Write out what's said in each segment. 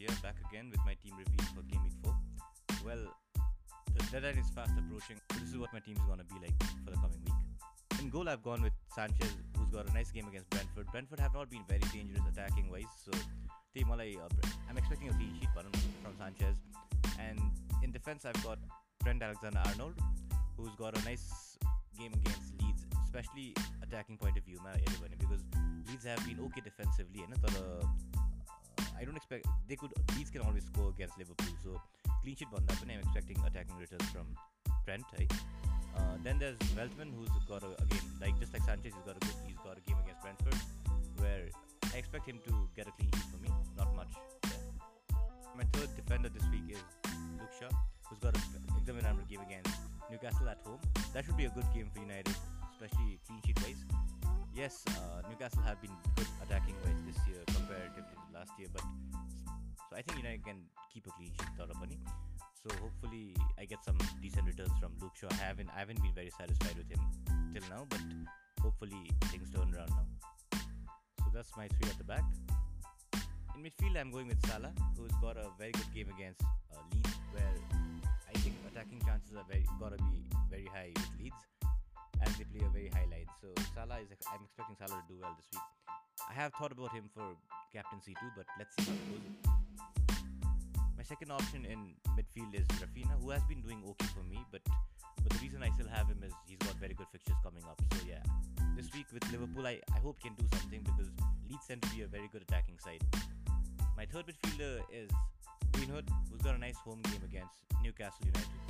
here, back again with my team review for Game Week 4. Well, the deadline is fast approaching. This is what my team is going to be like for the coming week. In goal, I've gone with Sanchez, who's got a nice game against Brentford. Brentford have not been very dangerous attacking wise, so uh, I'm expecting a clean sheet from Sanchez. And in defense, I've got Trent Alexander Arnold, who's got a nice game against Leeds, especially attacking point of view, because Leeds have been okay defensively, and uh, I don't expect they could Leeds can always score against Liverpool, so clean sheet banda I'm expecting attacking returns from Trent. Right? Uh, then there's Veltman, who's got a, game like just like Sanchez, he's got a good, he's got a game against Brentford, where I expect him to get a clean sheet for me. Not much. My third defender this week is Luke Shaw, who's got an examinable game against Newcastle at home. That should be a good game for United, especially clean sheet wise. Yes, uh, Newcastle have been good attacking wise this year comparatively to last year, but so I think United can keep a clean sheet a money. So hopefully I get some decent returns from Luke Shaw. I haven't I haven't been very satisfied with him till now, but hopefully things turn around now. So that's my three at the back. In midfield, I'm going with Salah, who's got a very good game against uh, Leeds, where I think attacking chances are very gotta be is I'm expecting Salah to do well this week. I have thought about him for captaincy too, but let's see how it goes. My second option in midfield is Raphinha, who has been doing okay for me, but but the reason I still have him is he's got very good fixtures coming up. So yeah, this week with Liverpool, I, I hope he can do something because Leeds tend to be a very good attacking side. My third midfielder is Greenwood, who's got a nice home game against Newcastle United.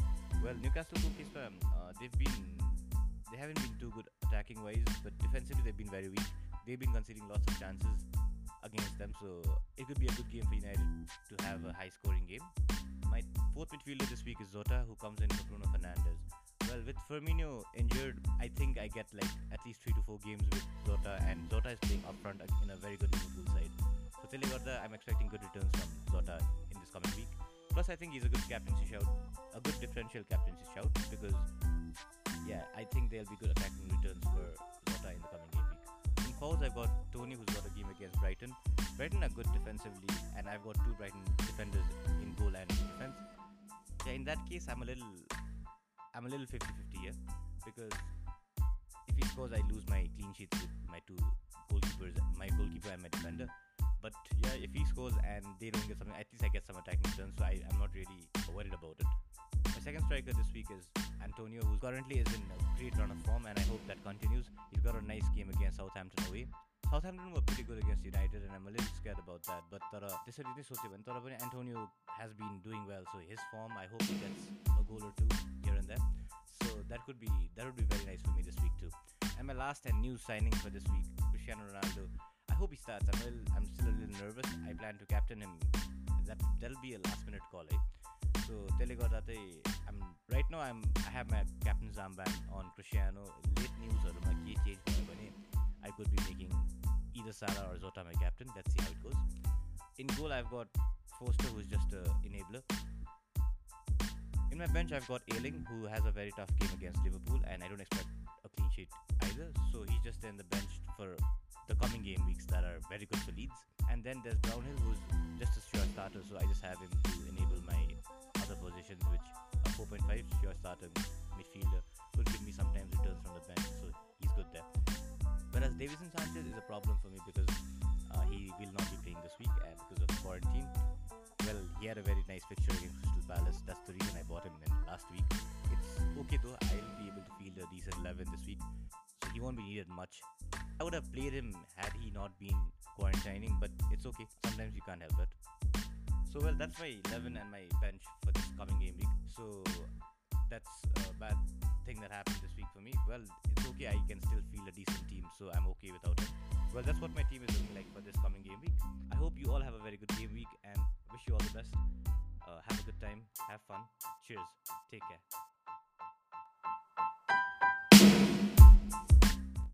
Well, Newcastle cookies, uh, they've been they haven't been too good attacking wise, but defensively they've been very weak. They've been conceding lots of chances against them, so it could be a good game for United to have a high scoring game. My fourth midfielder this week is Jota, who comes in for Bruno Fernandes. Well, with Firmino injured, I think I get like at least three to four games with Jota, and Jota is playing up front in a very good Liverpool side. So Telegorda, I'm expecting good returns from Jota in this coming week. Plus, I think he's a good captaincy shout, a good differential captaincy shout because, yeah, I think there'll be good attacking returns for Jota in the coming game week. In forwards, I've got Toney, who's got a game against Brighton. Brighton are good defensively, and I've got two Brighton defenders in goal and in defense. Yeah, in that case, I'm a little, I'm a little 50-50 here because if he scores, I lose my clean sheets with my two goalkeepers, my goalkeeper and my defender. But yeah, if he scores and they don't get something, at least I get some attacking returns, so I, am not really worried about it. My second striker this week is Antonio, who currently is in a great run of form, and I hope that continues. He's got a nice game against Southampton away. Southampton were pretty good against United, and I'm a little scared about that. But Antonio has been doing well, so his form, I hope he gets a goal or two here and there. So that could be that would be very nice for me this week too. And my last and new signing for this week, Cristiano Ronaldo I hope he starts. I'm, little, I'm still a little nervous. I plan to captain him. That that'll be a last minute call, eh? So Telegorate, I'm right now. I'm I have my captain's armband on Cristiano. Late news or my key change I could be making either Salah or Jota my captain. Let's see how it goes. In goal, I've got Foster, who's just a enabler. In my bench, I've got Ayling, who has a very tough game against Liverpool, and I don't expect a clean sheet either. So he's just in the bench for the coming game weeks that are very good for Leeds. And then there's Brownhill, who's just a sure starter, so I just have him which a 4.5 sure starter midfielder will give me sometimes returns from the bench, so he's good there. Whereas Davinson Sanchez is a problem for me because uh, he will not be playing this week and because of quarantine. Well, he had a very nice fixture against Crystal Palace. That's the reason I bought him in last week. It's okay though. I'll be able to field a decent 11 this week, so he won't be needed much. I would have played him had he not been quarantining, but it's okay. Sometimes you can't help it. So well, that's my 11 and my bench for coming game week. So that's a bad thing that happened this week for me. Well, it's okay. I can still feel a decent team, so I'm okay without it. Well, that's what my team is looking like for this coming game week. I hope you all have a very good game week and wish you all the best. Uh, have a good time, have fun. Cheers. Take care.